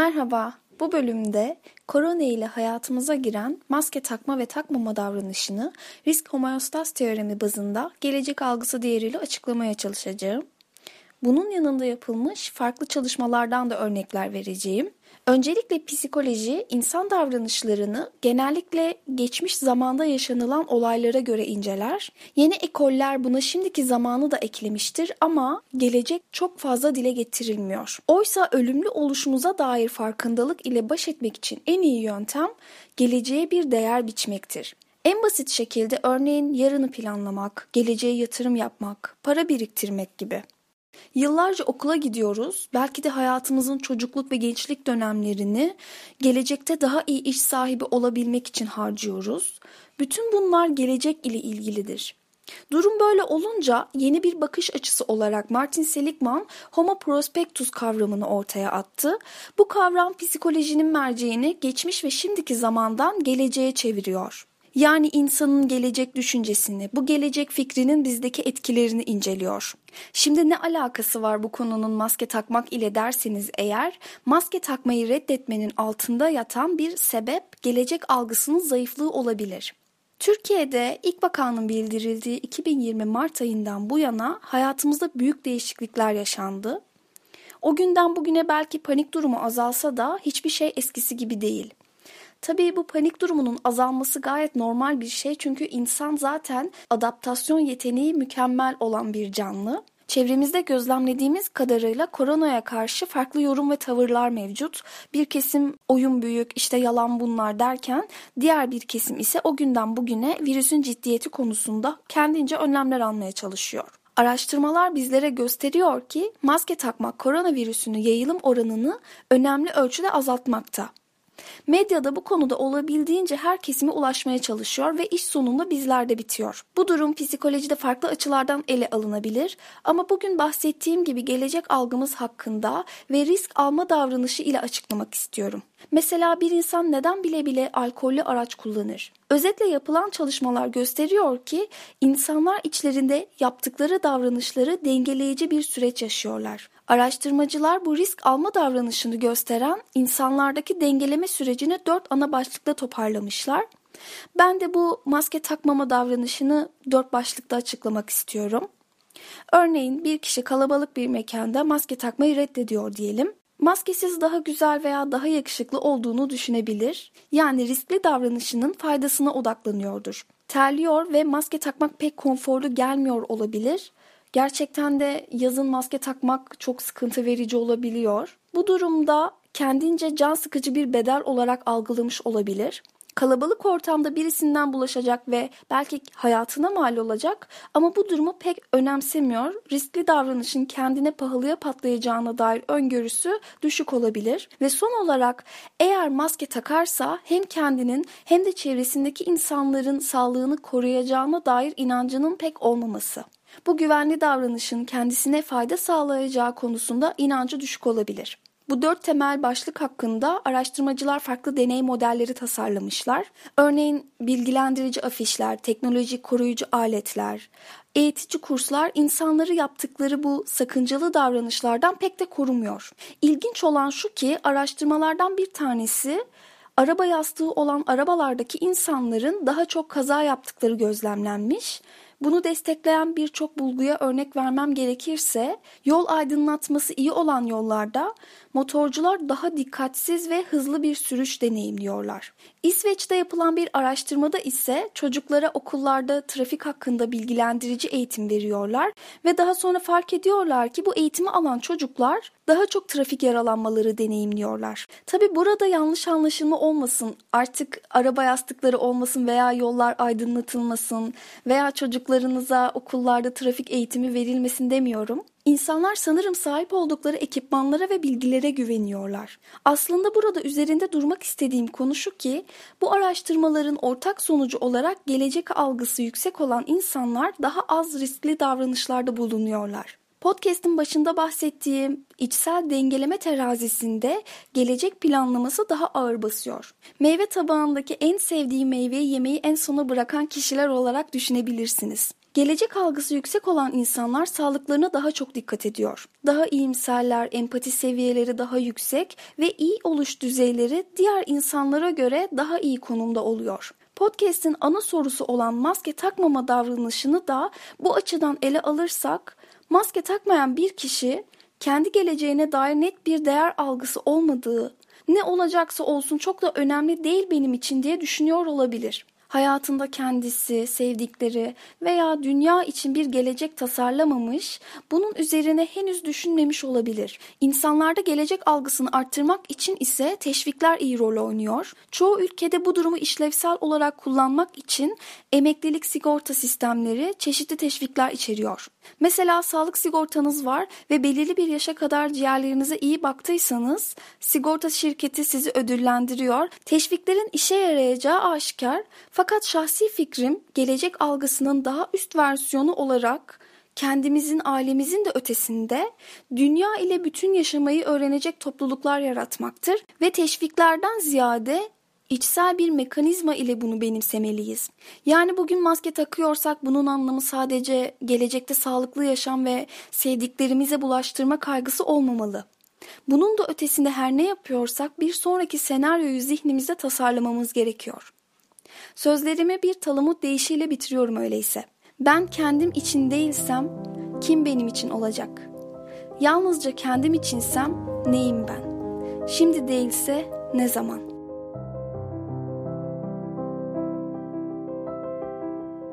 Merhaba, bu bölümde korona ile hayatımıza giren maske takma ve takmama davranışını risk homeostas teoremi bazında gelecek algısı değeriyle açıklamaya çalışacağım. Bunun yanında yapılmış farklı çalışmalardan da örnekler vereceğim. Öncelikle psikoloji insan davranışlarını genellikle geçmiş zamanda yaşanılan olaylara göre inceler. Yeni ekoller buna şimdiki zamanı da eklemiştir ama gelecek çok fazla dile getirilmiyor. Oysa ölümlü oluşumuza dair farkındalık ile baş etmek için en iyi yöntem geleceğe bir değer biçmektir. En basit şekilde örneğin yarını planlamak, geleceğe yatırım yapmak, para biriktirmek gibi. Yıllarca okula gidiyoruz. Belki de hayatımızın çocukluk ve gençlik dönemlerini gelecekte daha iyi iş sahibi olabilmek için harcıyoruz. Bütün bunlar gelecek ile ilgilidir. Durum böyle olunca yeni bir bakış açısı olarak Martin Seligman Homo prospectus kavramını ortaya attı. Bu kavram psikolojinin merceğini geçmiş ve şimdiki zamandan geleceğe çeviriyor. Yani insanın gelecek düşüncesini, bu gelecek fikrinin bizdeki etkilerini inceliyor. Şimdi ne alakası var bu konunun maske takmak ile derseniz eğer, maske takmayı reddetmenin altında yatan bir sebep gelecek algısının zayıflığı olabilir. Türkiye'de ilk bakanın bildirildiği 2020 Mart ayından bu yana hayatımızda büyük değişiklikler yaşandı. O günden bugüne belki panik durumu azalsa da hiçbir şey eskisi gibi değil. Tabii bu panik durumunun azalması gayet normal bir şey çünkü insan zaten adaptasyon yeteneği mükemmel olan bir canlı. Çevremizde gözlemlediğimiz kadarıyla koronaya karşı farklı yorum ve tavırlar mevcut. Bir kesim oyun büyük, işte yalan bunlar derken diğer bir kesim ise o günden bugüne virüsün ciddiyeti konusunda kendince önlemler almaya çalışıyor. Araştırmalar bizlere gösteriyor ki maske takmak koronavirüsünün yayılım oranını önemli ölçüde azaltmakta. Medyada bu konuda olabildiğince her kesime ulaşmaya çalışıyor ve iş sonunda bizlerde bitiyor. Bu durum psikolojide farklı açılardan ele alınabilir ama bugün bahsettiğim gibi gelecek algımız hakkında ve risk alma davranışı ile açıklamak istiyorum. Mesela bir insan neden bile bile alkollü araç kullanır? Özetle yapılan çalışmalar gösteriyor ki insanlar içlerinde yaptıkları davranışları dengeleyici bir süreç yaşıyorlar. Araştırmacılar bu risk alma davranışını gösteren insanlardaki dengeleme sürecini dört ana başlıkta toparlamışlar. Ben de bu maske takmama davranışını dört başlıkta açıklamak istiyorum. Örneğin bir kişi kalabalık bir mekanda maske takmayı reddediyor diyelim. Maskesiz daha güzel veya daha yakışıklı olduğunu düşünebilir. Yani riskli davranışının faydasına odaklanıyordur. Terliyor ve maske takmak pek konforlu gelmiyor olabilir. Gerçekten de yazın maske takmak çok sıkıntı verici olabiliyor. Bu durumda kendince can sıkıcı bir bedel olarak algılamış olabilir kalabalık ortamda birisinden bulaşacak ve belki hayatına mal olacak ama bu durumu pek önemsemiyor. Riskli davranışın kendine pahalıya patlayacağına dair öngörüsü düşük olabilir ve son olarak eğer maske takarsa hem kendinin hem de çevresindeki insanların sağlığını koruyacağına dair inancının pek olmaması. Bu güvenli davranışın kendisine fayda sağlayacağı konusunda inancı düşük olabilir. Bu dört temel başlık hakkında araştırmacılar farklı deney modelleri tasarlamışlar. Örneğin bilgilendirici afişler, teknolojik koruyucu aletler, eğitici kurslar insanları yaptıkları bu sakıncalı davranışlardan pek de korumuyor. İlginç olan şu ki araştırmalardan bir tanesi araba yastığı olan arabalardaki insanların daha çok kaza yaptıkları gözlemlenmiş bunu destekleyen birçok bulguya örnek vermem gerekirse yol aydınlatması iyi olan yollarda motorcular daha dikkatsiz ve hızlı bir sürüş deneyimliyorlar. İsveç'te yapılan bir araştırmada ise çocuklara okullarda trafik hakkında bilgilendirici eğitim veriyorlar ve daha sonra fark ediyorlar ki bu eğitimi alan çocuklar daha çok trafik yaralanmaları deneyimliyorlar. Tabi burada yanlış anlaşılma olmasın, artık araba yastıkları olmasın veya yollar aydınlatılmasın veya çocuklarınıza okullarda trafik eğitimi verilmesin demiyorum. İnsanlar sanırım sahip oldukları ekipmanlara ve bilgilere güveniyorlar. Aslında burada üzerinde durmak istediğim konu şu ki bu araştırmaların ortak sonucu olarak gelecek algısı yüksek olan insanlar daha az riskli davranışlarda bulunuyorlar. Podcast'in başında bahsettiğim içsel dengeleme terazisinde gelecek planlaması daha ağır basıyor. Meyve tabağındaki en sevdiği meyveyi yemeği en sona bırakan kişiler olarak düşünebilirsiniz. Gelecek algısı yüksek olan insanlar sağlıklarına daha çok dikkat ediyor. Daha iyimserler, empati seviyeleri daha yüksek ve iyi oluş düzeyleri diğer insanlara göre daha iyi konumda oluyor. Podcast'in ana sorusu olan maske takmama davranışını da bu açıdan ele alırsak, maske takmayan bir kişi kendi geleceğine dair net bir değer algısı olmadığı, ne olacaksa olsun çok da önemli değil benim için diye düşünüyor olabilir hayatında kendisi, sevdikleri veya dünya için bir gelecek tasarlamamış, bunun üzerine henüz düşünmemiş olabilir. İnsanlarda gelecek algısını arttırmak için ise teşvikler iyi rol oynuyor. Çoğu ülkede bu durumu işlevsel olarak kullanmak için emeklilik sigorta sistemleri çeşitli teşvikler içeriyor. Mesela sağlık sigortanız var ve belirli bir yaşa kadar ciğerlerinize iyi baktıysanız sigorta şirketi sizi ödüllendiriyor. Teşviklerin işe yarayacağı aşikar fakat şahsi fikrim gelecek algısının daha üst versiyonu olarak kendimizin, ailemizin de ötesinde dünya ile bütün yaşamayı öğrenecek topluluklar yaratmaktır ve teşviklerden ziyade içsel bir mekanizma ile bunu benimsemeliyiz. Yani bugün maske takıyorsak bunun anlamı sadece gelecekte sağlıklı yaşam ve sevdiklerimize bulaştırma kaygısı olmamalı. Bunun da ötesinde her ne yapıyorsak bir sonraki senaryoyu zihnimizde tasarlamamız gerekiyor. Sözlerimi bir talamut deyişiyle bitiriyorum öyleyse. Ben kendim için değilsem kim benim için olacak? Yalnızca kendim içinsem neyim ben? Şimdi değilse ne zaman?''